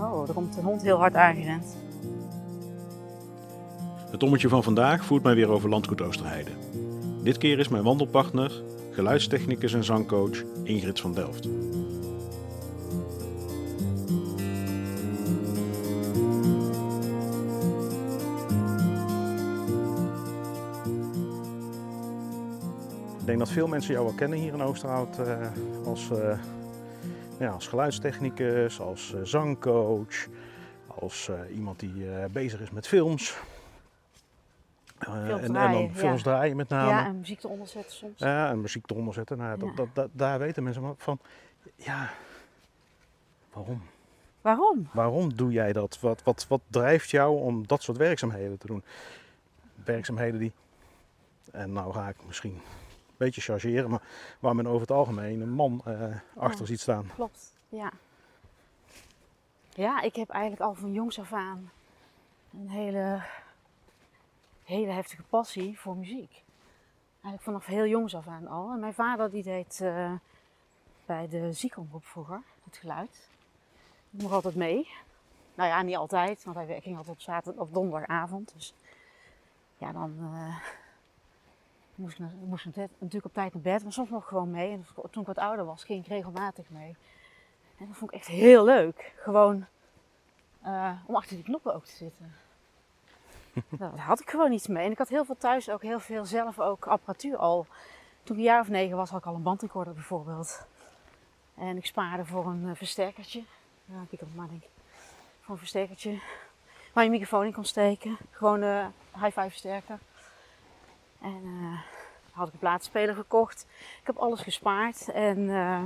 Oh, er komt een hond heel hard aangerend. Het ommetje van vandaag voert mij weer over Landgoed Oosterheide. Dit keer is mijn wandelpartner, geluidstechnicus en zangcoach Ingrid van Delft. Ik denk dat veel mensen jou wel kennen hier in Oosterhout eh, als, eh, ja, als geluidstechnicus, als eh, zangcoach, als eh, iemand die eh, bezig is met films. Films en, en dan films draaien met name. Ja, en muziek eronder zetten soms. Ja, en muziek eronder zetten. Nou, dat, Ja. dat, dat- daar weten mensen van. Ja, waarom? Waarom? Waarom doe jij dat? Wat, wat, wat drijft jou om dat soort werkzaamheden te doen? Werkzaamheden die, en nou ga ik misschien beetje chargeren, maar waar men over het algemeen een man eh, achter Ja. ziet staan. Klopt, ja. Ja, ik heb eigenlijk al van jongs af aan een hele, hele heftige passie voor muziek. Eigenlijk vanaf heel jongs af aan al. En mijn vader die deed eh, bij de ziekenomroep vroeger, het geluid. Ik mocht altijd mee. Nou ja, niet altijd, want hij ging altijd op zaterdag of donderdagavond. Dus ja, dan eh, moest ik, moest ik natuurlijk op tijd naar bed, maar soms nog gewoon mee. En toen ik wat ouder was, ging ik regelmatig mee. En dat vond ik echt heel leuk. Gewoon eh, om achter die knoppen ook te zitten. Nou, Daar had ik gewoon iets mee. En ik had heel veel thuis ook, heel veel zelf ook apparatuur al. Toen ik een jaar of negen was, had ik al een bandrecorder bijvoorbeeld. En ik spaarde voor een eh, versterkertje. Ja, ik op maar denk. Voor een versterkertje. Waar je microfoon in kon steken. Gewoon een hi-fi versterker. En eh had ik een plaatspeler gekocht. Ik heb alles gespaard. En eh,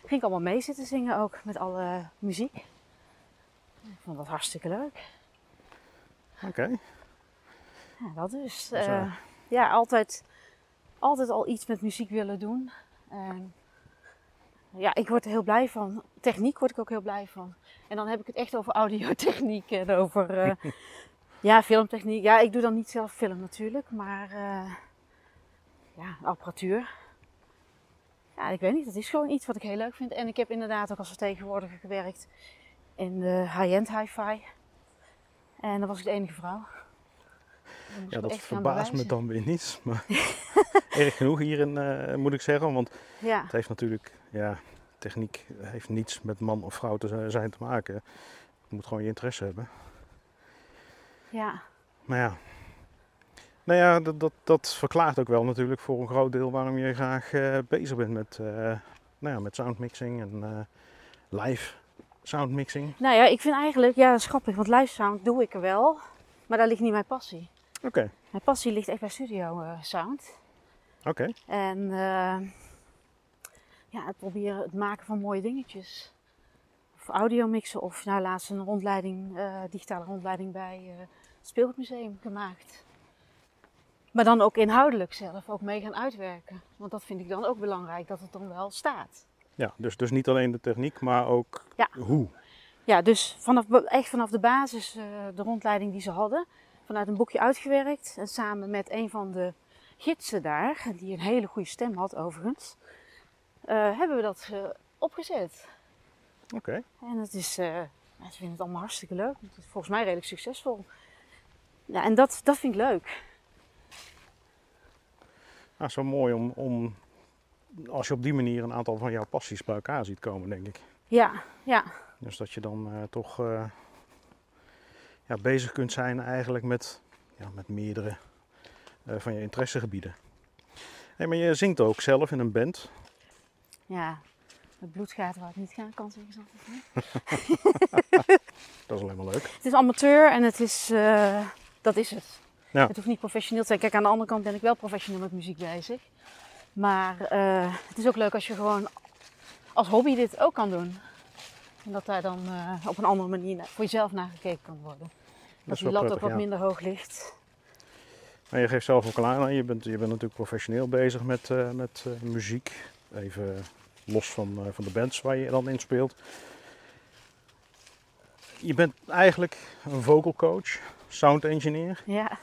ging ik allemaal mee zitten zingen ook met alle muziek. Ik vond dat hartstikke leuk. Oké. Ja, dat dus. Ja, altijd, altijd al iets met muziek willen doen. En ja, ik word er heel blij van. Techniek word ik ook heel blij van. En dan heb ik het echt over audiotechniek en over ja, filmtechniek. Ja, ik doe dan niet zelf film natuurlijk, maar eh, ja, apparatuur. Ja, ik weet niet. Dat is gewoon iets wat ik heel leuk vind. En ik heb inderdaad ook als vertegenwoordiger gewerkt in de high-end hi-fi. En dan was ik de enige vrouw. Ja, dat verbaast me dan weer niet. Maar erg genoeg hierin eh, moet ik zeggen. Want Ja, het heeft natuurlijk, ja, techniek heeft niets met man of vrouw te zi- zijn te maken. Je moet gewoon je interesse hebben. Ja, Maar ja, nou ja, dat, dat, dat verklaart ook wel natuurlijk voor een groot deel waarom je graag eh, bezig bent met, eh, nou ja, met soundmixing en eh, live soundmixing. Nou ja, ik vind eigenlijk, ja, dat is grappig, want live sound doe ik er wel, maar daar ligt niet mijn passie. Oké, Mijn passie ligt echt bij studio sound. oké. En ja, het proberen het maken van mooie dingetjes. Of audio mixen, of nou laatst een rondleiding, digitale rondleiding bij Speelgoedmuseum gemaakt. Maar dan ook inhoudelijk zelf, ook mee gaan uitwerken. Want dat vind ik dan ook belangrijk, dat het dan wel staat. Ja, dus, dus niet alleen de techniek, maar ook Ja. hoe. Ja, dus vanaf, echt vanaf de basis, eh, de rondleiding die ze hadden, vanuit een boekje uitgewerkt. En samen met een van de gidsen daar, die een hele goede stem had overigens, eh, hebben we dat eh, opgezet. Oké, En het is, ja, ze vinden het allemaal hartstikke leuk. Het is volgens mij redelijk succesvol. Ja, en dat, dat vind ik leuk. nou, zo mooi om, om, als je op die manier een aantal van jouw passies bij elkaar ziet komen, denk ik. Ja, ja, Dus dat je dan eh, toch eh, ja, bezig kunt zijn eigenlijk met, ja, met meerdere eh, van je interessegebieden. Hey, maar je zingt ook zelf in een band. ja. Het bloed gaat waar het niet gaan kan, zeggen ze altijd. hè? Dat is alleen maar leuk. Het is amateur en het is, dat is het. Ja. Het hoeft niet professioneel te zijn. Kijk, aan de andere kant ben ik wel professioneel met muziek bezig. Maar eh, het is ook leuk als je gewoon als hobby dit ook kan doen. En dat daar dan eh, op een andere manier voor jezelf naar gekeken kan worden. Dat, die lat ook wat ja. minder hoog ligt. Maar je geeft zelf ook al aan, je bent, je bent natuurlijk professioneel bezig met, eh, met muziek. Even los van, van de bands waar je dan in speelt. Je bent eigenlijk een vocal coach, sound engineer. Ja.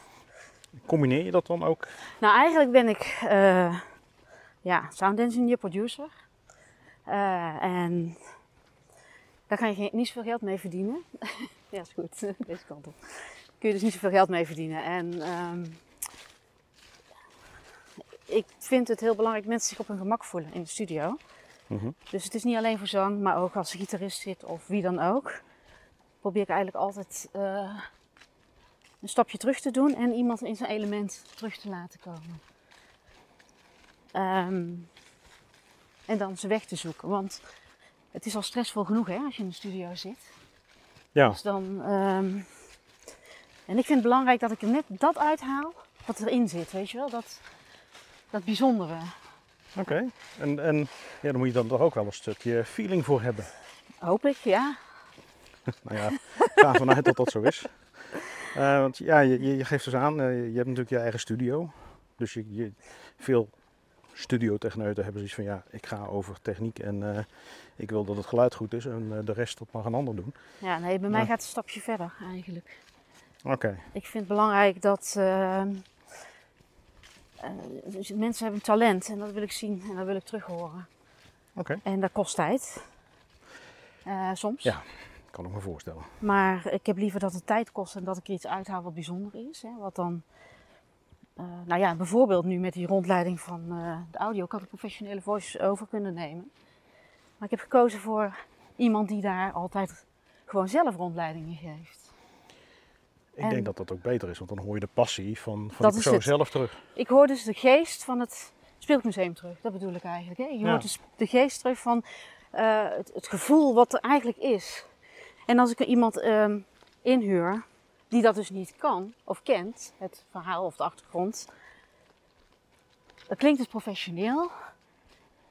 Combineer je dat dan ook? Nou, eigenlijk ben ik eh, ja, sound engineer, producer. Eh, en Daar kan je geen- niet zoveel geld mee verdienen. ja, is goed. Deze kant op. Kun je dus niet zoveel geld mee verdienen. En ehm, ik vind het heel belangrijk dat mensen zich op hun gemak voelen in de studio. Mhm. Dus het is niet alleen voor zang, maar ook als gitarist zit of wie dan ook. Probeer ik eigenlijk altijd eh, een stapje terug te doen en iemand in zijn element terug te laten komen. Ehm, en dan ze weg te zoeken. Want het is al stressvol genoeg hè, als je in de studio zit. Ja, Dus dan, ehm, en ik vind het belangrijk dat ik er net dat uithaal wat erin zit, weet je wel? Dat, dat bijzondere. oké. En, en ja, dan moet je dan toch ook wel een stukje feeling voor hebben. Hoop ik, ja. Nou ja, ik ga ervan uit dat dat zo is. Eh, want ja, je, je geeft dus aan, eh, je hebt natuurlijk je eigen studio. Dus je, je, veel studiotechneuten hebben zoiets van, ja, ik ga over techniek en eh, ik wil dat het geluid goed is en de rest dat mag een ander doen. Ja, nee, bij mij gaat het een stapje verder eigenlijk. Oké, Ik vind het belangrijk dat mensen hebben talent en dat wil ik zien en dat wil ik terug horen. oké. En dat kost tijd. Soms. Ja. Kan ik me voorstellen. Maar ik heb liever dat het tijd kost en dat ik er iets uithaal wat bijzonder is. Hè, wat dan, eh, nou ja, bijvoorbeeld nu met die rondleiding van eh, de audio. Ik had een professionele voice over kunnen nemen. Maar ik heb gekozen voor iemand die daar altijd gewoon zelf rondleidingen geeft. Ik En- denk dat dat ook beter is, want dan hoor je de passie van, van de persoon zelf terug. Ik hoor dus de geest van het speelmuseum terug. Dat bedoel ik eigenlijk. Hè? Je Ja. hoort dus de geest terug van eh, het, het gevoel wat er eigenlijk is. En als ik er iemand ehm, inhuur die dat dus niet kan of kent, het verhaal of de achtergrond, dan klinkt het professioneel,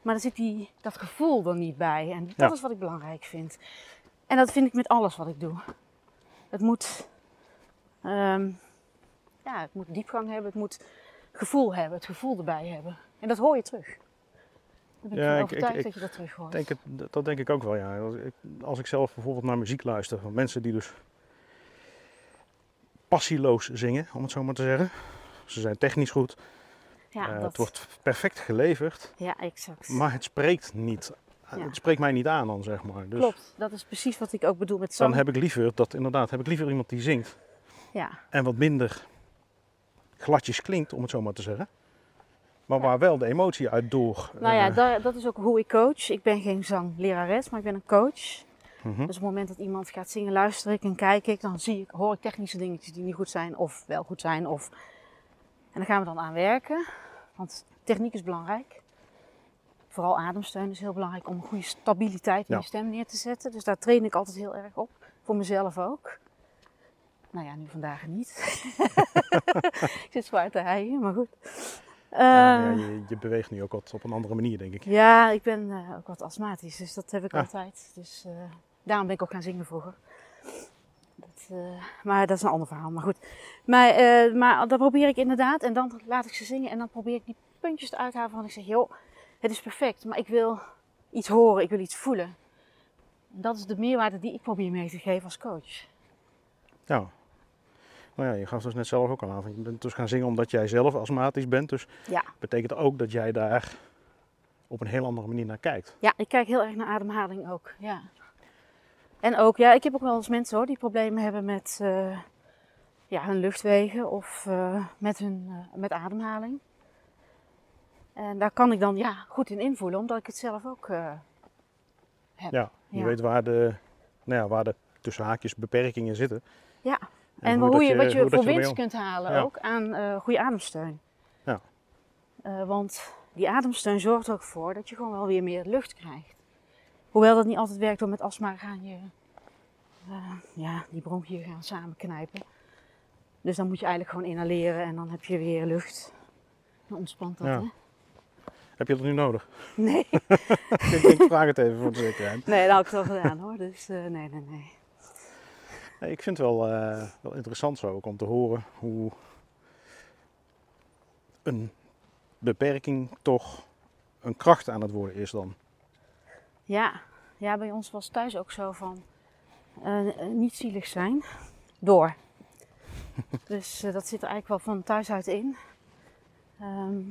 maar dan zit die, dat gevoel er niet bij. En dat Ja. is wat ik belangrijk vind. En dat vind ik met alles wat ik doe. Het moet, ehm, ja, het moet diepgang hebben, het moet gevoel hebben, het gevoel erbij hebben. En dat hoor je terug. Daar ben ik Ja, ik- ik- dat je dat terug hoort. Denk het, dat denk ik ook wel, ja. Als ik, als ik zelf bijvoorbeeld naar muziek luister van mensen die dus passieloos zingen, om het zo maar te zeggen. Ze zijn technisch goed, ja, eh, dat, het wordt perfect geleverd, ja, exact. maar het spreekt niet. Ja. Het spreekt mij niet aan dan, zeg maar. Dus Klopt, dat is precies wat ik ook bedoel met zang. dan heb ik liever, dat inderdaad, heb ik liever iemand die zingt Ja, en wat minder gladjes klinkt, om het zo maar te zeggen. Maar waar wel de emotie uit door. nou ja, eh, da- dat is ook hoe ik coach. Ik ben geen zanglerares, maar ik ben een coach. mhm. Dus op het moment dat iemand gaat zingen, luister ik en kijk ik, dan zie ik, hoor ik technische dingetjes die niet goed zijn of wel goed zijn. Of... En daar gaan we dan aan werken, want techniek is belangrijk. Vooral ademsteun is heel belangrijk om een goede stabiliteit in Ja. je stem neer te zetten. Dus daar train ik altijd heel erg op, voor mezelf ook. Nou ja, nu vandaag niet. ik zit zwaar te heien, maar goed. Ja, Eh, ja, je, je beweegt nu ook wat op een andere manier, denk ik. ja, ik ben eh, ook wat astmatisch, dus dat heb ik Ah. altijd. Dus eh, daarom ben ik ook gaan zingen vroeger. Dat, maar dat is een ander verhaal, maar goed. Maar, maar dat probeer ik inderdaad en dan laat ik ze zingen en dan probeer ik die puntjes te halen van ik zeg, joh, het is perfect, maar ik wil iets horen, ik wil iets voelen. En dat is de meerwaarde die ik probeer mee te geven als coach. Ja. Nou ja, je gaf dus net zelf ook al aan. Je bent dus gaan zingen omdat jij zelf astmatisch bent. Dus Ja. betekent ook dat jij daar op een heel andere manier naar kijkt. Ja, ik kijk heel erg naar ademhaling ook. Ja. En ook, ja, ik heb ook wel eens mensen hoor die problemen hebben met eh, ja, hun luchtwegen of eh, met hun eh, met ademhaling. En daar kan ik dan ja, goed in invoelen, omdat ik het zelf ook heb. Ja, je Ja. weet waar de, nou ja, waar de tussen haakjes beperkingen zitten. Ja. En, hoe je, wat je hoe voor winst kunt halen Ja. ook aan eh, goede ademsteun. Ja. Eh, want die ademsteun zorgt er ook voor dat je gewoon wel weer meer lucht krijgt. Hoewel dat niet altijd werkt, door met astma gaan je eh, ja, die bronchiën gaan samenknijpen. Dus dan moet je eigenlijk gewoon inhaleren en dan heb je weer lucht. Dan ontspant dat, Ja. hè? Heb je dat nu nodig? Nee, ik, ik vraag het even voor de zekerheid. nee, dat had ik wel gedaan hoor. Dus nee, nee, nee. Nee, ik vind het wel, eh, wel interessant zo ook om te horen hoe een beperking toch een kracht aan het worden is dan. Ja, ja, bij ons was thuis ook zo van eh, niet zielig zijn door. dus eh, dat zit er eigenlijk wel van thuis uit in. Ehm,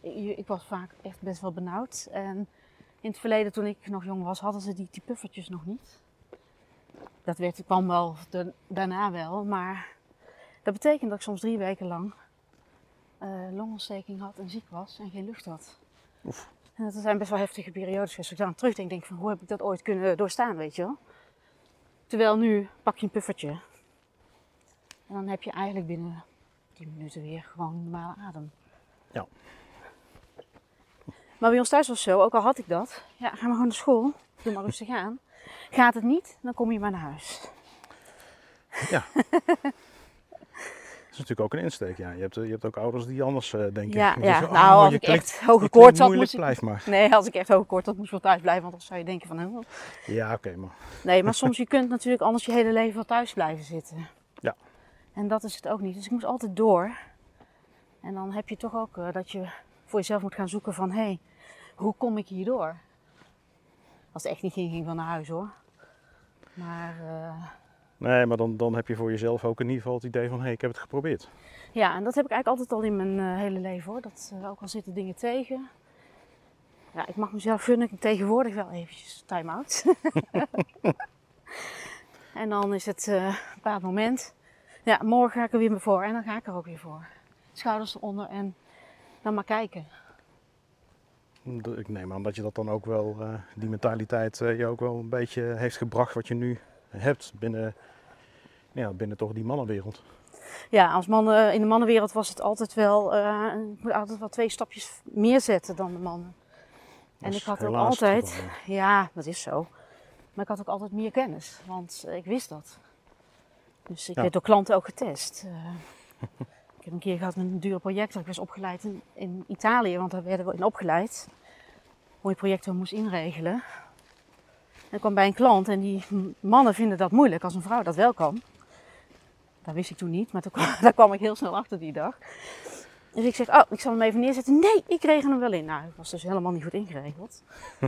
ik, ik was vaak echt best wel benauwd. En in het verleden, toen ik nog jong was, hadden ze die, die puffertjes nog niet. Dat werd, kwam wel de- daarna wel, maar dat betekent dat ik soms drie weken lang eh, longontsteking had en ziek was en geen lucht had. Oef. En dat zijn best wel heftige periodes geweest. Als ik dan terugdenk, denk ik van hoe heb ik dat ooit kunnen doorstaan, weet je wel. Terwijl nu pak je een puffertje. En dan heb je eigenlijk binnen 10 minuten weer gewoon normale adem. Ja. Maar bij ons thuis was het zo, ook al had ik dat. Ja, ga maar gewoon naar school. Doe maar rustig aan. Gaat het niet, dan kom je maar naar huis. Dat is natuurlijk ook een insteek. Ja. Je, hebt, eh, je hebt ook ouders die anders eh, denken. Ja, ja. zeggen, nou, oh, als je ik klinkt- echt hoge koorts had, moest ik... blijf maar. Nee, als ik echt hoge koorts had, moest ik wel thuis blijven. Want dan zou je denken van... Ja, oké, maar Nee, maar soms je kunt natuurlijk anders je hele leven wel thuis blijven zitten. Ja. En dat is het ook niet. Dus ik moest altijd door. En dan heb je toch ook eh, dat je voor jezelf moet gaan zoeken van... Hé, hey, hoe kom ik hierdoor? Als het echt niet ging, ging ik wel naar huis hoor. Maar eh, Nee, maar dan, dan heb je voor jezelf ook in ieder geval het idee van, hé, hey, ik heb het geprobeerd. ja, en dat heb ik eigenlijk altijd al in mijn eh, hele leven hoor. Dat, eh, ook al zitten dingen tegen. Ja, ik mag mezelf gunnen ik tegenwoordig wel eventjes time-out. en dan is het een bepaald moment. Ja, morgen ga ik er weer voor en dan ga ik er ook weer voor. Schouders eronder en dan maar kijken. Ik neem aan dat je dat dan ook wel, eh, die mentaliteit eh, je ook wel een beetje heeft gebracht wat je nu hebt binnen, ja, binnen toch die mannenwereld. Ja, als man, eh, in de mannenwereld was het altijd wel, eh, ik moet altijd wel twee stapjes meer zetten dan de mannen. En ik had ook altijd, geval, ja, dat is zo. Maar ik had ook altijd meer kennis, want ik wist dat. Dus ik Ja. werd door klanten ook getest. Ik heb een keer gehad met een dure project. dat Ik was opgeleid in, in Italië, want daar werden we in opgeleid. Hoe je projecten moest inregelen. En ik kwam bij een klant en die mannen vinden dat moeilijk als een vrouw dat wel kan. Dat wist ik toen niet, maar toen kwam, daar kwam ik heel snel achter die dag. Dus ik zeg, oh, ik zal hem even neerzetten. Nee, ik regel hem wel in. Nou, het was dus helemaal niet goed ingeregeld.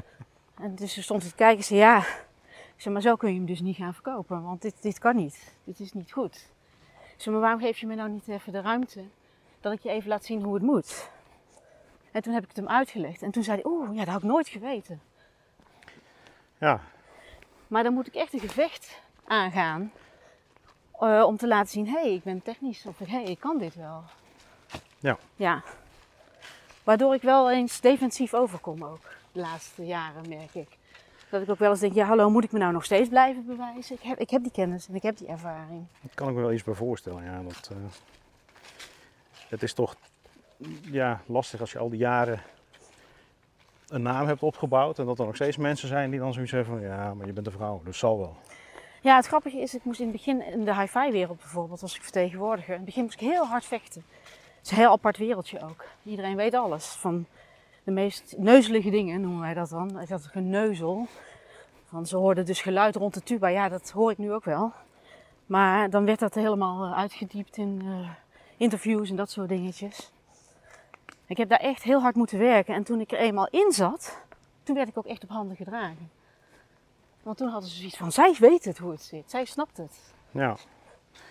en dus toen stond te kijken en zei, ja, ik zeg, maar zo kun je hem dus niet gaan verkopen, want dit, dit kan niet. Dit is niet goed. Zeg, maar waarom geef je me nou niet even de ruimte dat ik je even laat zien hoe het moet? En toen heb ik het hem uitgelegd en toen zei hij, oeh, ja, dat had ik nooit geweten. Ja, Maar dan moet ik echt een gevecht aangaan eh, om te laten zien, hé, hey, ik ben technisch of hé, hey, ik kan dit wel. Ja. Ja. Waardoor ik wel eens defensief overkom ook, de laatste jaren merk ik. Dat ik ook wel eens denk, ja hallo, moet ik me nou nog steeds blijven bewijzen? Ik heb, ik heb die kennis en ik heb die ervaring. dat kan ik me wel iets bij voorstellen. Ja, dat, eh, het is toch ja, lastig als je al die jaren een naam hebt opgebouwd en dat er nog steeds mensen zijn die dan zoiets hebben van ja, maar je bent een vrouw, dus zal wel. Ja, het grappige is, ik moest in het begin, in de hi-fi wereld bijvoorbeeld, als ik vertegenwoordiger, in het begin moest ik heel hard vechten. Het is een heel apart wereldje ook. Iedereen weet alles. Van de meest neuzelige dingen noemen wij dat dan. Had een geneuzel. Van, ze hoorden dus geluid rond de tuba. Ja, dat hoor ik nu ook wel. Maar dan werd dat helemaal eh, uitgediept in eh, interviews en dat soort dingetjes. Ik heb daar echt heel hard moeten werken. En toen ik er eenmaal in zat, toen werd ik ook echt op handen gedragen. Want toen hadden ze zoiets van, zij weet het hoe het zit. Zij snapt het. Ja,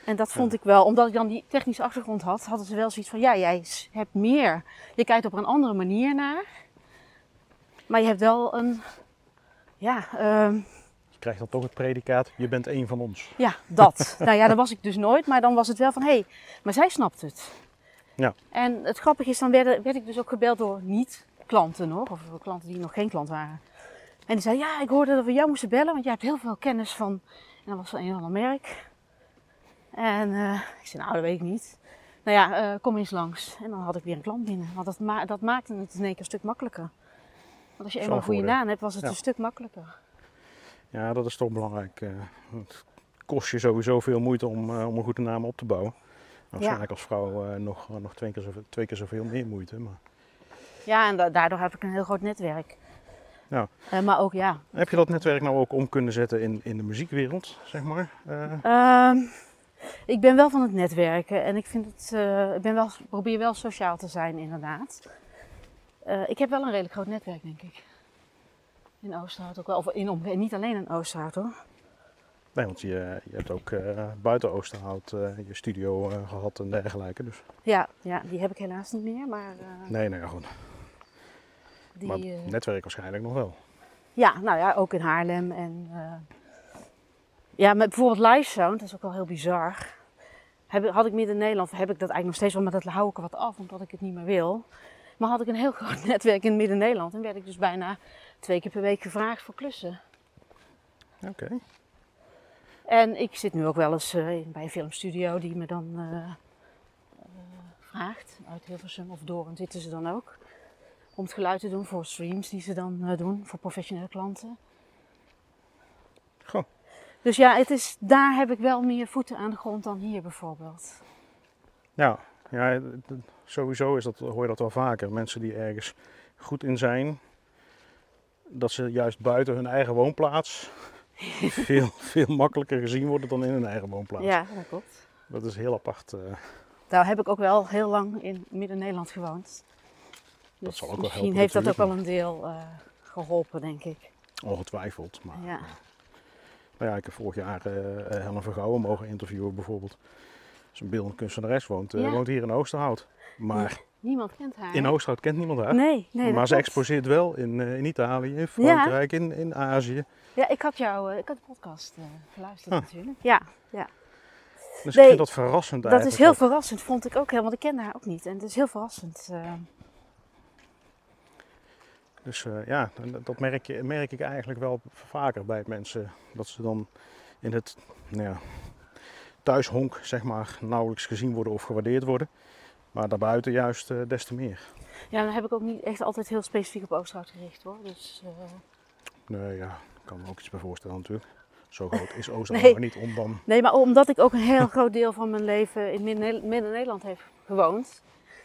En dat vond ik wel, omdat ik dan die technische achtergrond had, hadden ze wel zoiets van, ja, jij hebt meer. Je kijkt op een andere manier naar. Maar je hebt wel een, ja, ehm, je krijgt dan toch het predicaat, je bent één van ons. ja, dat. nou ja, dat was ik dus nooit. Maar dan was het wel van, hé, hey, maar zij snapt het. Ja. En het grappige is, dan werd, werd ik dus ook gebeld door niet-klanten nog, of door klanten die nog geen klant waren. En die zeiden, ja, ik hoorde dat we jou moesten bellen, want jij hebt heel veel kennis van, en dat was van een of ander merk. En eh, ik zei, nou, dat weet ik niet. Nou ja, eh, kom eens langs. En dan had ik weer een klant binnen. Want dat, ma dat maakte het in één keer een stuk makkelijker. Want als je eenmaal een goede naam hebt, was het Ja. een stuk makkelijker. Ja, dat is toch belangrijk. eh, Het kost je sowieso veel moeite om, om een goede naam op te bouwen. Waarschijnlijk als vrouw nog, nog twee, keer zoveel, twee keer zoveel meer moeite. Maar... Ja, en da- daardoor heb ik een heel groot netwerk. Ja. Maar ook ja. Heb je dat netwerk nou ook om kunnen zetten in, in de muziekwereld, zeg maar? Eh, Ehm, ik ben wel van het netwerken en ik vind het, eh, ik ben wel, probeer wel sociaal te zijn inderdaad. Eh, ik heb wel een redelijk groot netwerk denk ik. In Oosterhout ook wel, of in niet alleen in Oosterhout hoor. nee, want je, je hebt ook eh, buiten Oosterhout je studio eh, gehad en dergelijke. Dus. Ja, ja, die heb ik helaas niet meer, maar Nee, nee, ja, goed. die... maar netwerk waarschijnlijk nog wel. Ja, nou ja, ook in Haarlem en... Ja, met bijvoorbeeld live sound, dat is ook wel heel bizar. Heb, had ik midden in Nederland, heb ik dat eigenlijk nog steeds wel, maar dat hou ik er wat af, omdat ik het niet meer wil. Maar had ik een heel groot netwerk in midden Nederland en werd ik dus bijna twee keer per week gevraagd voor klussen. Oké. En ik zit nu ook wel eens eh, bij een filmstudio die me dan eh, vraagt, uit Hilversum of Doorn zitten ze dan ook. Om het geluid te doen voor streams die ze dan doen voor professionele klanten. Dus ja, het is, daar heb ik wel meer voeten aan de grond dan hier bijvoorbeeld. Ja, ja sowieso is dat, hoor je dat wel vaker. Mensen die ergens goed in zijn, dat ze juist buiten hun eigen woonplaats veel, veel makkelijker gezien worden dan in hun eigen woonplaats. Ja, dat klopt. Dat is heel apart. eh. Daar heb ik ook wel heel lang in Midden-Nederland gewoond. Dus zal ook wel misschien helpen heeft dat ook wel een deel eh, geholpen, denk ik. ongetwijfeld. Maar Ja. Nou ja, ik heb vorig jaar eh eh, Helen Vergouwen mogen interviewen bijvoorbeeld. Is een beeldend kunstenares, woont, eh, Ja. woont hier in Oosterhout. Maar Niemand kent haar. in? Oosterhout kent niemand haar. Nee, maar ze klopt. exposeert wel in, in Italië, in Frankrijk, in, in Azië. Ja, ik had jou, ik had de podcast eh, geluisterd Ah. natuurlijk. Ja, Dus ik Nee, vind dat verrassend dat is eigenlijk heel verrassend, vond ik ook heel, want ik kende haar ook niet. En het is heel verrassend. Dus eh, ja, dat- merk, je, merk ik eigenlijk wel vaker bij mensen. Dat ze dan in het nou ja, thuishonk zeg maar, nauwelijks gezien worden of gewaardeerd worden. Maar daarbuiten juist eh, des te meer. Ja, dan heb ik ook niet echt altijd heel specifiek op Oosterhout gericht hoor. Dus, eh, Nee, ja, ik kan me ook iets bij voorstellen natuurlijk. Zo groot is Oosterhout Nee. maar niet om dan... Nee, maar omdat ik ook een heel groot deel van mijn leven in Midden- Midden-Nederland heb gewoond,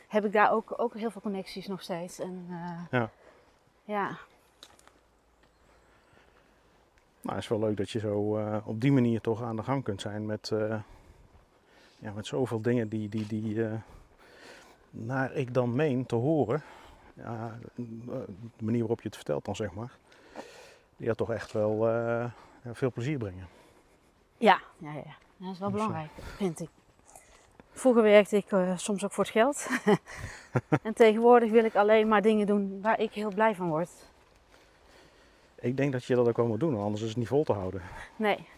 heb ik daar ook, ook heel veel connecties nog steeds. En, Ja. Ja. Nou, het is wel leuk dat je zo eh, op die manier toch aan de gang kunt zijn met, eh, ja, met zoveel dingen die, die, die eh, naar ik dan meen te horen. Ja, de manier waarop je het vertelt dan zeg maar. Die gaat toch echt wel veel plezier brengen. Ja, ja, ja. dat is wel Dus, belangrijk, vind ik. Vroeger werkte ik eh, soms ook voor het geld. en tegenwoordig wil ik alleen maar dingen doen waar ik heel blij van word. Ik denk dat je dat ook wel moet doen, anders is het niet vol te houden. Nee.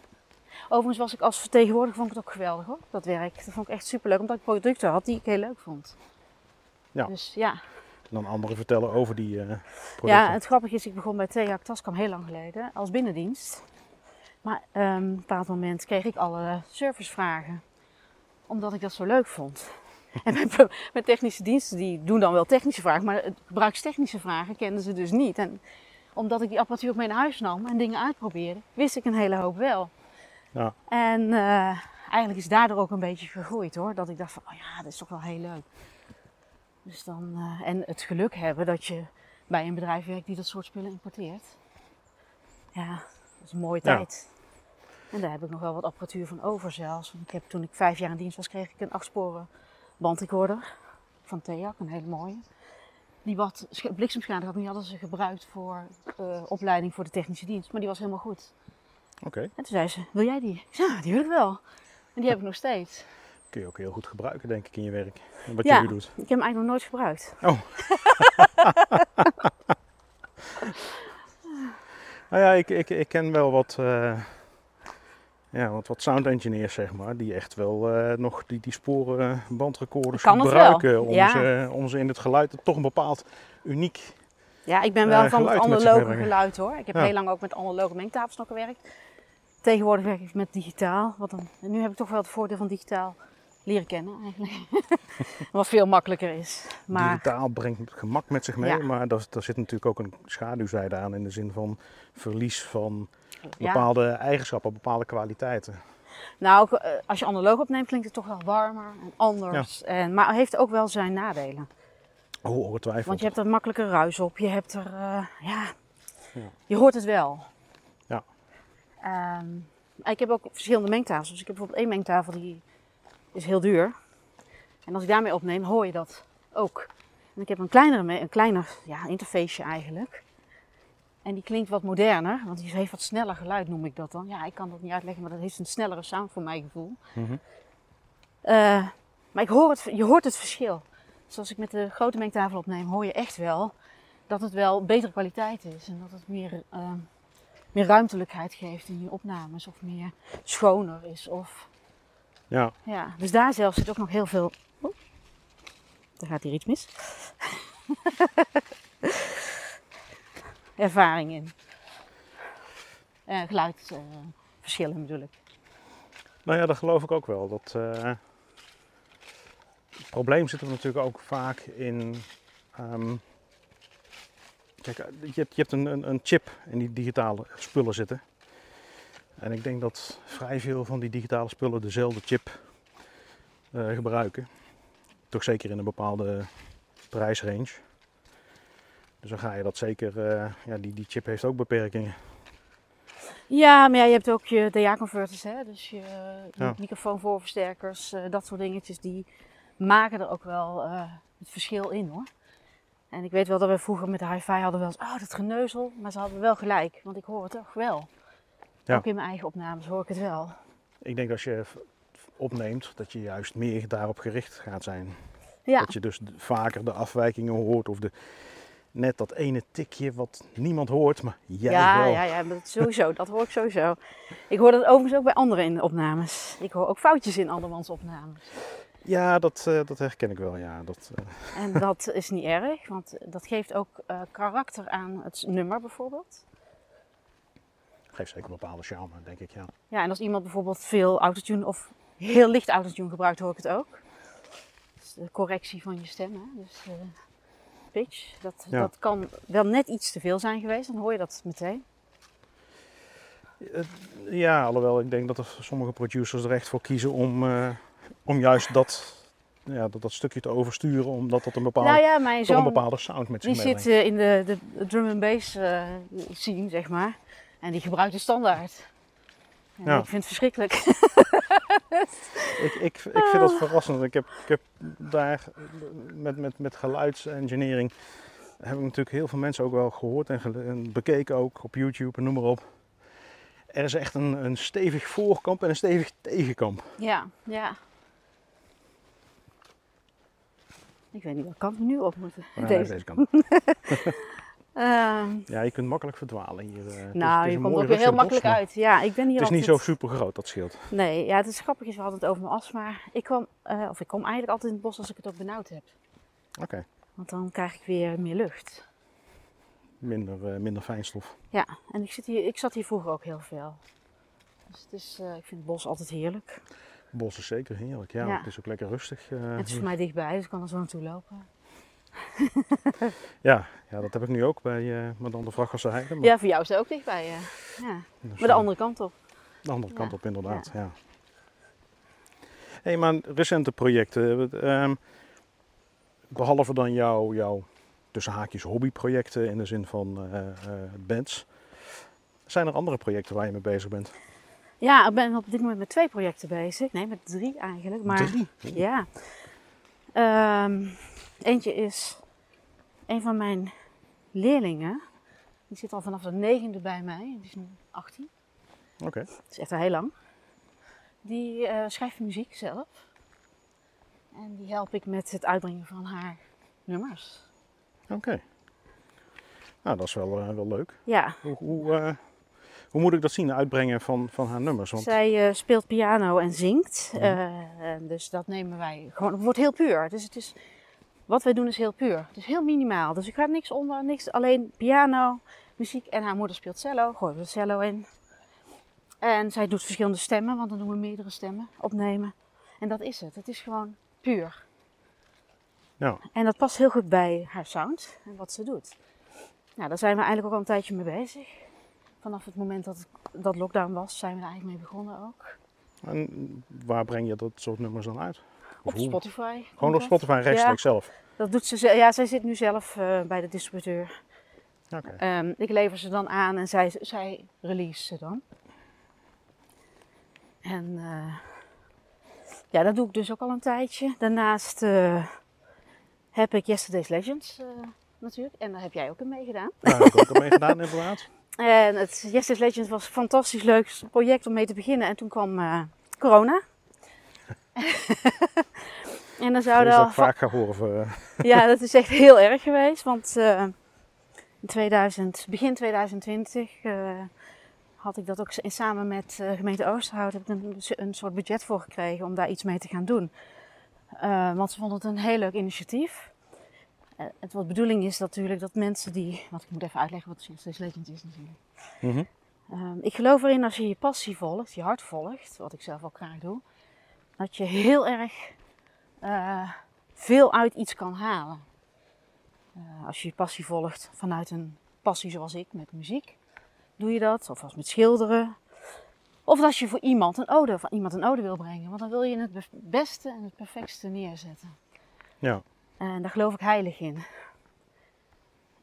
Overigens was ik als vertegenwoordiger vond ik het ook geweldig hoor, dat werk. Dat vond ik echt superleuk, omdat ik producten had die ik heel leuk vond. Ja. Dus ja. En dan anderen vertellen over die eh producten. Ja, het grappige is, ik begon bij Theak Tascam heel lang geleden als binnendienst. Maar ehm, op een bepaald moment kreeg ik alle servicevragen, omdat ik dat zo leuk vond. En met, met technische diensten, die doen dan wel technische vragen, maar gebruikstechnische vragen kenden ze dus niet. En omdat ik die apparatuur mee naar huis nam en dingen uitprobeerde, wist ik een hele hoop wel. Ja. En eh, eigenlijk is daardoor ook een beetje gegroeid hoor, dat ik dacht van, oh ja, dat is toch wel heel leuk. Dus dan, eh, en het geluk hebben dat je bij een bedrijf werkt die dat soort spullen importeert. Ja, dat is een mooie Ja. tijd. En daar heb ik nog wel wat apparatuur van over zelfs. Want ik heb, toen ik vijf jaar in dienst was, kreeg ik een achtsporen bandrecorder van Theak, een hele mooie. Die wat sch- bliksemschade had, die hadden ze gebruikt voor eh, opleiding voor de technische dienst. Maar die was helemaal goed. Oké, En toen zei ze, wil jij die? Ik zei, ja, die wil ik wel. En die heb ik nog steeds. kun je ook heel goed gebruiken denk ik in je werk. Wat Ja. je nu doet. Ik heb hem eigenlijk nog nooit gebruikt. Nou ja, ik, ik, ik ken wel wat, eh, ja, wat, wat sound engineers, zeg maar, die echt wel eh, nog die, die sporen bandrecorders Kan het gebruiken om, ja. ze, om ze in het geluid toch een bepaald uniek. Ja, ik ben wel Eh, van het analoge geluid hoor. Ik heb Ja. heel lang ook met analoge mengtafels nog gewerkt. Tegenwoordig werk ik met digitaal. Wat dan, en nu heb ik toch wel het voordeel van digitaal leren kennen eigenlijk. wat veel makkelijker is. Maar Digitaal brengt gemak met zich mee, Ja. maar daar, daar zit natuurlijk ook een schaduwzijde aan in de zin van verlies van. Bepaalde eigenschappen, bepaalde kwaliteiten. Nou, eh, als je analoog opneemt klinkt het toch wel warmer en anders. En, maar het heeft ook wel zijn nadelen. Oh, ongetwijfeld. Want je hebt er makkelijker ruis op. Je hebt er, eh, ja, Ja. je hoort het wel. Ja. Ehm, ik heb ook verschillende mengtafels. Dus ik heb bijvoorbeeld één mengtafel die is heel duur. En als ik daarmee opneem, hoor je dat ook. En ik heb een kleinere, een kleiner ja, interfaceje eigenlijk. En die klinkt wat moderner, want die heeft wat sneller geluid, noem ik dat dan. Ja, ik kan dat niet uitleggen, maar dat heeft een snellere sound voor mijn gevoel. Mhm. Eh, maar ik hoor het, je hoort het verschil. Dus als ik met de grote mengtafel opneem, hoor je echt wel dat het wel betere kwaliteit is. En dat het meer, eh, meer ruimtelijkheid geeft in je opnames of meer schoner is. Of, Ja, ja. Dus daar zelf zit ook nog heel veel. Oh, daar gaat hier iets mis. Ervaring in. En geluidsverschillen natuurlijk. nou ja, dat geloof ik ook wel. Dat, eh, het probleem zit er natuurlijk ook vaak in. ehm, kijk, eh, je hebt, een, een, chip in die digitale spullen zitten. En ik denk dat vrij veel van die digitale spullen dezelfde chip gebruiken. Toch zeker in een bepaalde prijsrange. Dus dan ga je dat zeker. eh, ja, die, die chip heeft ook beperkingen. Ja, maar ja, je hebt ook je DA-converters, hè? dus je, je Ja. microfoonvoorversterkers, eh, dat soort dingetjes, die maken er ook wel eh, het verschil in hoor. En ik weet wel dat we vroeger met de hi-fi hadden wel eens, oh dat geneuzel, maar ze hadden wel gelijk, want ik hoor het toch wel. Ja. Ook in mijn eigen opnames hoor ik het wel. Ik denk als je opneemt, dat je juist meer daarop gericht gaat zijn. Ja, Dat je dus vaker de afwijkingen hoort of de, net dat ene tikje wat niemand hoort, maar jij ja, wel. ja, ja, maar dat sowieso, dat hoor ik sowieso. Ik hoor dat overigens ook bij anderen in de opnames. Ik hoor ook foutjes in andermans opnames. Ja, dat, eh, dat herken ik wel. Ja, dat, eh, En dat is niet erg, want dat geeft ook eh, karakter aan het nummer bijvoorbeeld. geeft zeker een bepaalde charme, denk ik. Ja. Ja, en als iemand bijvoorbeeld veel autotune of heel licht autotune gebruikt, hoor ik het ook. Dus de correctie van je stem, hè? dus pitch. Dat, Ja. dat kan wel net iets te veel zijn geweest, dan hoor je dat meteen. Eh, ja, alhoewel ik denk dat er sommige producers er echt voor kiezen om, eh, om juist dat, ja, dat, dat stukje te oversturen, omdat dat een bepaalde, nou ja, mijn een bepaalde sound met zich die zit eh, in de, de, drum and bass scene, zeg maar. En die gebruikt de standaard. En Ja. Ik vind het verschrikkelijk. Ik, ik, ik vind dat verrassend. Ik heb, ik heb daar met, met, met geluidsengineering heb ik natuurlijk heel veel mensen ook wel gehoord en, gele- en bekeken ook op YouTube en noem maar op. Er is echt een, een stevig voorkamp en een stevig tegenkamp. ja, ja. Ik weet niet, wat kan ik nu op moeten? Maar Deze. deze kant. Ehm, Ja, je kunt makkelijk verdwalen hier. eh. Het nou, het is je komt ook weer heel makkelijk bos, uit. Ja, ik ben hier Het is niet zo super groot, dat scheelt. Nee, ja, het is grappig, is, we hadden het over mijn astma. Ik kwam, eh, of ik kom eigenlijk altijd in het bos als ik het ook benauwd heb. Oké, Want dan krijg ik weer meer lucht. minder, eh, minder fijnstof. Ja, en ik, zit hier, ik zat hier vroeger ook heel veel. Dus het is, ik vind het bos altijd heerlijk. Bos is zeker heerlijk, ja. Ja. Het is ook lekker rustig. het is voor mij dichtbij, dus ik kan er zo naartoe lopen. ja, ja, dat heb ik nu ook bij uh, Madame de Vrachelse Heide. Maar, Ja, voor jou is het ook dichtbij. Ja. ja. dus, Maar de eh, andere kant op. De andere kant op, inderdaad. Ja. hey, maar recente projecten. ehm, behalve dan jouw, jouw tussen haakjes hobbyprojecten in de zin van eh, eh, bands. Zijn er andere projecten waar je mee bezig bent? Ja, ik ben op dit moment met twee projecten bezig. Nee, met drie eigenlijk. Maar Drie? Ja. Ehm, eentje is een van mijn leerlingen. Die zit al vanaf de negende bij mij. Die is nu 18. Oké. Dat is echt al heel lang. Die eh, schrijft muziek zelf. En die help ik met het uitbrengen van haar nummers. Oké. Nou, dat is wel, eh, wel leuk. Ja, Hoe, hoe, eh, hoe moet ik dat zien, uitbrengen van, van haar nummers? Want, zij speelt piano en zingt. Mhm. Dus dat nemen wij gewoon. Het wordt heel puur. Dus het is, wat wij doen is heel puur. Het is heel minimaal. Dus ik ga niks onder, niks. Alleen piano, muziek en haar moeder speelt cello. Gooien we de cello in. En zij doet verschillende stemmen, want dan doen we meerdere stemmen opnemen. En dat is het. Het is gewoon puur. ja, En dat past heel goed bij haar sound en wat ze doet. Nou, daar zijn we eigenlijk ook al een tijdje mee bezig. Vanaf het moment dat, dat lockdown was, zijn we er eigenlijk mee begonnen ook. en waar breng je dat soort nummers dan uit? Of Op hoe? Spotify. Gewoon op. Spotify rechtstreeks zelf? Dat doet ze. Ja, zij zit nu zelf eh, bij de distributeur. Oké. Ehm, ik lever ze dan aan en zij, zij release ze dan. En eh, ja, dat doe ik dus ook al een tijdje. Daarnaast eh, heb ik Yesterday's Legends natuurlijk. En daar heb jij ook in meegedaan. Daar heb ik ook al mee gedaan, inderdaad. En het Yesterday's Legends was een fantastisch leuk project om mee te beginnen. En toen kwam corona. en dan Dat al ook vaak ga horen. Voor, eh, ja, dat is echt heel erg geweest. Want eh, in 2000, begin 2020 eh, had ik dat ook samen met eh gemeente Oosterhout heb ik een, een soort budget voor gekregen om daar iets mee te gaan doen. Want ze vonden het een heel leuk initiatief. Het wat bedoeling is natuurlijk dat mensen die. Want ik moet even uitleggen wat Shakespeare's Legend is natuurlijk. Ehm, ik geloof erin als je je passie volgt, je hart volgt, wat ik zelf ook graag doe, dat je heel erg eh, veel uit iets kan halen. Eh, als je je passie volgt vanuit een passie zoals ik met muziek, doe je dat. Of als met schilderen. Of als je voor iemand een ode, van iemand een ode wil brengen. Want dan wil je het be- beste en het perfectste neerzetten. Ja. En daar geloof ik heilig in.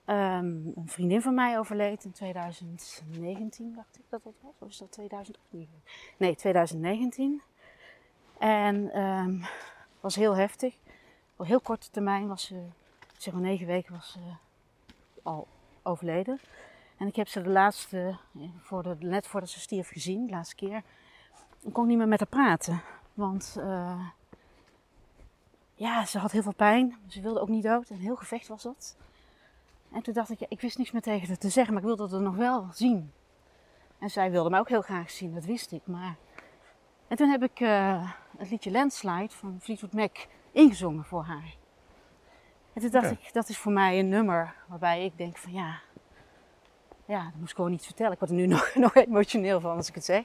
Ehm, een vriendin van mij overleed in 2019, dacht ik dat dat was. Of is dat 2018? Nee, 2019. En ehm was heel heftig. Op heel korte termijn was ze, zeg maar negen weken was ze al overleden. En ik heb ze de laatste, eh, voor de, net voordat ze stierf gezien, de laatste keer. Ik kon niet meer met haar praten. Want eh, ja, ze had heel veel pijn. Ze wilde ook niet dood. Een heel gevecht was dat. En toen dacht ik, ja, ik wist niks meer tegen haar te zeggen, maar ik wilde het nog wel zien. En zij wilde mij ook heel graag zien, dat wist ik. Maar... En toen heb ik eh, het liedje Landslide van Fleetwood Mac ingezongen voor haar. En toen dacht ik, dat is voor mij een nummer waarbij ik denk van ja, ja, dat moest ik gewoon niet vertellen. Ik word er nu nog, nog emotioneel van als ik het zeg.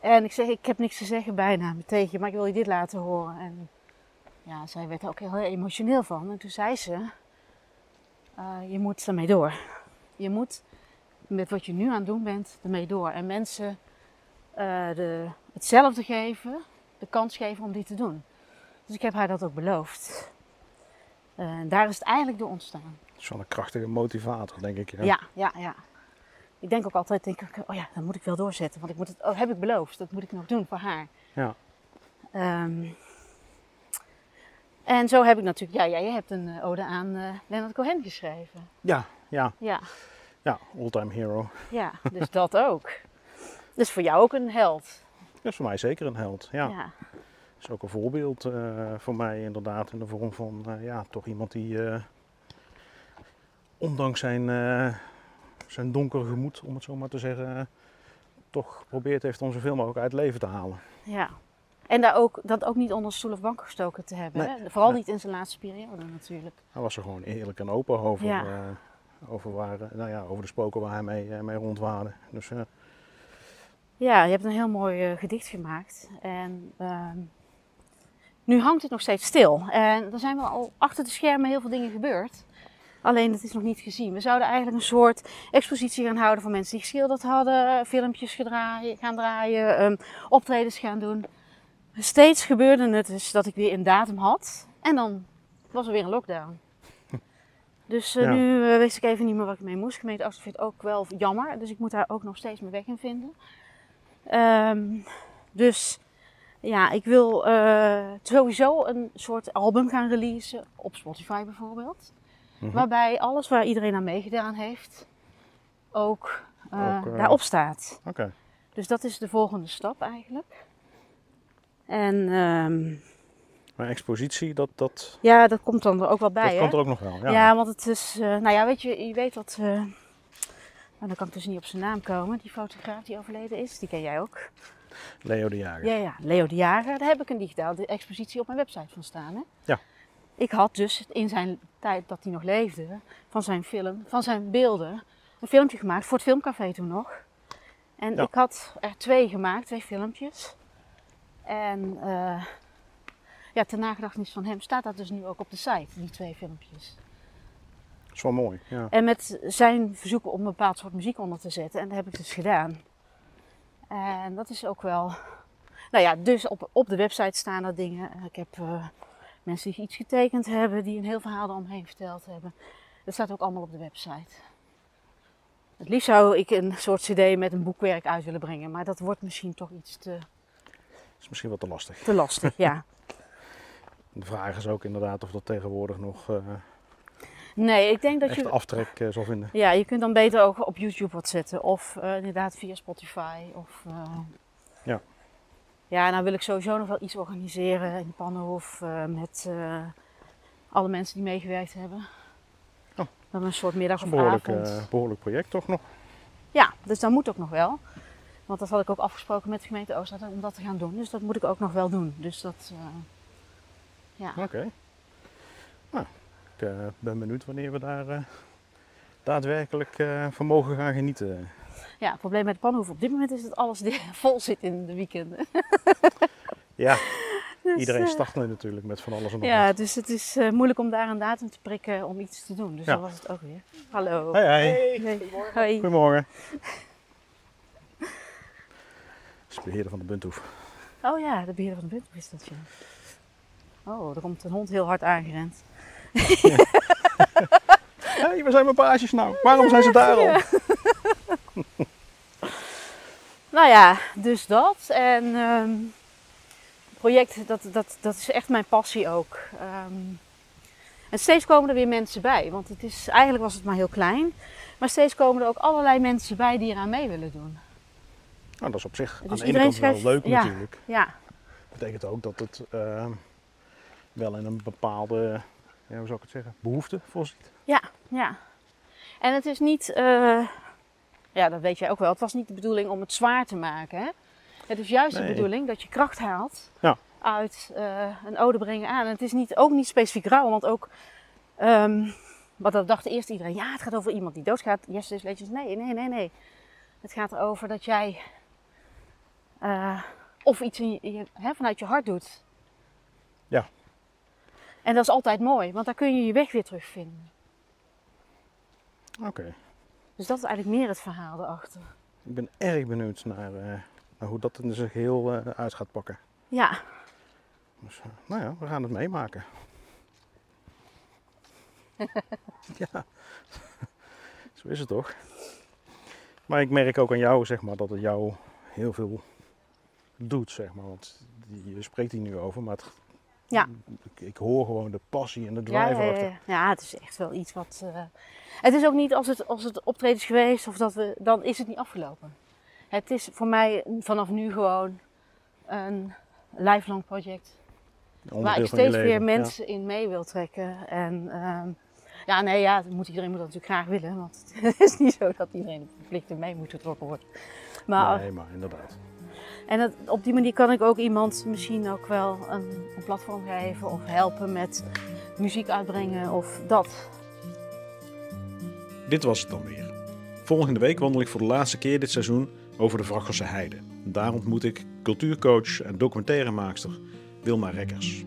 En ik zeg, ik heb niks te zeggen bijna me tegen, maar ik wil je dit laten horen. En ja, zij werd er ook heel emotioneel van. En toen zei ze, eh, je moet ermee door. Je moet met wat je nu aan het doen bent, ermee door. En mensen eh, de, hetzelfde geven, de kans geven om dit te doen. Dus ik heb haar dat ook beloofd. Eh, daar is het eigenlijk door ontstaan. Dat is wel een krachtige motivator, denk ik. Ja. Ja, ja, ja. Ik denk ook altijd, denk ik, oh ja, dat moet ik wel doorzetten. Want ik moet het, oh, heb ik beloofd, dat moet ik nog doen voor haar. Ja. Ehm, en zo heb ik natuurlijk, ja, jij hebt een eh, ode aan eh Leonard Cohen geschreven. Ja, ja, Ja, ja, all-time hero. ja, dus dat ook. Dus voor jou ook een held. Dat is voor mij zeker een held. Ja. Ja, is ook een voorbeeld eh, voor mij inderdaad in de vorm van eh, ja, toch iemand die eh, ondanks zijn, zijn donker gemoed, om het zo maar te zeggen, toch geprobeerd heeft om zoveel mogelijk uit het leven te halen. ja. En daar ook, dat ook niet onder stoel of bank gestoken te hebben. Nee, Hè? Vooral nee. niet in zijn laatste periode natuurlijk. Hij was er gewoon eerlijk en open over, Ja. over, waar, nou ja, over de spoken waar hij mee, mee rondwaarde. Dus Ja, je hebt een heel mooi eh, gedicht gemaakt. En ehm, nu hangt het nog steeds stil. En er zijn wel al achter de schermen heel veel dingen gebeurd. Alleen het is nog niet gezien. We zouden eigenlijk een soort expositie gaan houden voor mensen die geschilderd hadden, filmpjes gedraaien, gaan draaien, ehm, optredens gaan doen. Steeds gebeurde het dus dat ik weer een datum had en dan was er weer een lockdown. Dus eh, Ja. nu eh, wist ik even niet meer wat ik mee moest. Gemeente Oosterhout vindt het ook wel jammer, dus ik moet daar ook nog steeds mijn weg in vinden. Ehm, dus ja, ik wil eh, sowieso een soort album gaan releasen op Spotify bijvoorbeeld. Mhm. Waarbij alles waar iedereen aan meegedaan heeft ook, Ook, eh, daarop staat. oké. Dus dat is de volgende stap eigenlijk. En ehm, Maar expositie, dat, dat, ja, dat komt dan er ook wel bij. dat hè? komt er ook nog wel. Ja, Ja, want het is, nou ja, weet je, je weet dat, eh, nou, dan kan ik dus niet op zijn naam komen, die fotograaf die overleden is, die ken jij ook. Leo de Jager. Ja, ja, Leo de Jager, daar heb ik een digitale expositie op mijn website van staan. Hè? Ja. Ik had dus in zijn tijd dat hij nog leefde, van zijn film, van zijn beelden, een filmpje gemaakt voor het filmcafé toen nog. En Ja. ik had er twee gemaakt, twee filmpjes. En eh, ja, ter nagedachtenis van hem staat dat dus nu ook op de site, die twee filmpjes. Dat is wel mooi. Ja. En met zijn verzoeken om een bepaald soort muziek onder te zetten. En dat heb ik dus gedaan. En dat is ook wel. Nou ja, dus op, op de website staan er dingen. Ik heb eh, mensen die iets getekend hebben, die een heel verhaal eromheen verteld hebben. Dat staat ook allemaal op de website. Het liefst zou ik een soort CD met een boekwerk uit willen brengen, maar dat wordt misschien toch iets te, is misschien wat te lastig. te lastig. ja. De vraag is ook inderdaad of dat tegenwoordig nog eh Nee, ik denk dat echt je. aftrek eh, zal vinden. Ja, je kunt dan beter ook op YouTube wat zetten. Of eh, inderdaad via Spotify. Of, eh, Ja. Ja, nou wil ik sowieso nog wel iets organiseren in Pannenhof. met alle mensen die meegewerkt hebben. Oh. Dan een soort middag Dat is of een behoorlijk, avond. eh, behoorlijk project toch nog. Ja, dus dat moet ook nog wel. Want dat had ik ook afgesproken met de gemeente Oosterhout om dat te gaan doen. Dus dat moet ik ook nog wel doen. Dus dat, ja. Oké. Nou, ik eh, ben benieuwd wanneer we daar eh, daadwerkelijk eh, van mogen gaan genieten. ja, het probleem met de pannenhoef op dit moment is dat alles vol zit in de weekenden. Ja, Dus, iedereen start nu natuurlijk met van alles en nog Ja, wat. dus het is eh, moeilijk om daar een datum te prikken om iets te doen. Dus Ja. dat was het ook weer. Hallo. Hey, hey. Hey. Hoi. Goedemorgen. Dat is de beheerder van de Bunthoef. Oh ja, de beheerder van de Bunthoef is dat ja. Oh, er komt een hond heel hard aangerend. Hé, waar zijn mijn paasjes nou? Waarom zijn ze daar al? Nou ja, dus dat. En het project, dat, dat, dat is echt mijn passie ook. Ehm, en steeds komen er weer mensen bij. Want het is, eigenlijk was het maar heel klein. Maar steeds komen er ook allerlei mensen bij die eraan mee willen doen. Nou, dat is op zich Dus aan de ene kant wel leuk ja. natuurlijk. Ja, betekent ook dat het ehm, wel in een bepaalde, ja, hoe zou ik het zeggen, behoefte voorziet. ja, ja. En het is niet, eh, ja dat weet jij ook wel, het was niet de bedoeling om het zwaar te maken. Hè? Het is juist Nee. de bedoeling dat je kracht haalt Ja. uit eh, een ode brengen aan. En het is niet, ook niet specifiek rouw, want ook, ehm wat dat dacht eerst iedereen, ja het gaat over iemand die doodgaat. Yesterday's Legends, nee, nee, nee, nee. Het gaat erover dat jij eh, of iets in je, je- hè, vanuit je hart doet. Ja. En dat is altijd mooi, want daar kun je je weg weer terugvinden. Oké, Dus dat is eigenlijk meer het verhaal erachter. ik ben erg benieuwd naar, eh, naar hoe dat in zijn geheel eh, uit gaat pakken. Ja, Dus, eh, nou ja, we gaan het meemaken. ja, zo is het toch. Maar ik merk ook aan jou, zeg maar, dat het jou heel veel doet, zeg maar. Want je spreekt hier nu over, maar het, Ja. ik, ik hoor gewoon de passie en de drive ja, ja, ja, ja. Het is echt wel iets wat. eh, Het is ook niet als het, als het optreden is geweest of dat we, dan is het niet afgelopen. Het is voor mij vanaf nu gewoon een lifelong project. Waar ik steeds weer leven, ja. mensen in mee wil trekken. En ehm, ja, nee, ja, moet, iedereen moet dat natuurlijk graag willen. Want het is niet zo dat iedereen verplicht in mee moet getrokken worden. Maar Nee, maar inderdaad. En op die manier kan ik ook iemand misschien ook wel een, een platform geven of helpen met muziek uitbrengen of dat. Dit was het dan weer. Volgende week wandel ik voor de laatste keer dit seizoen over de Vrachelse Heide. Daar ontmoet ik cultuurcoach en documentairemaakster Wilma Rekkers.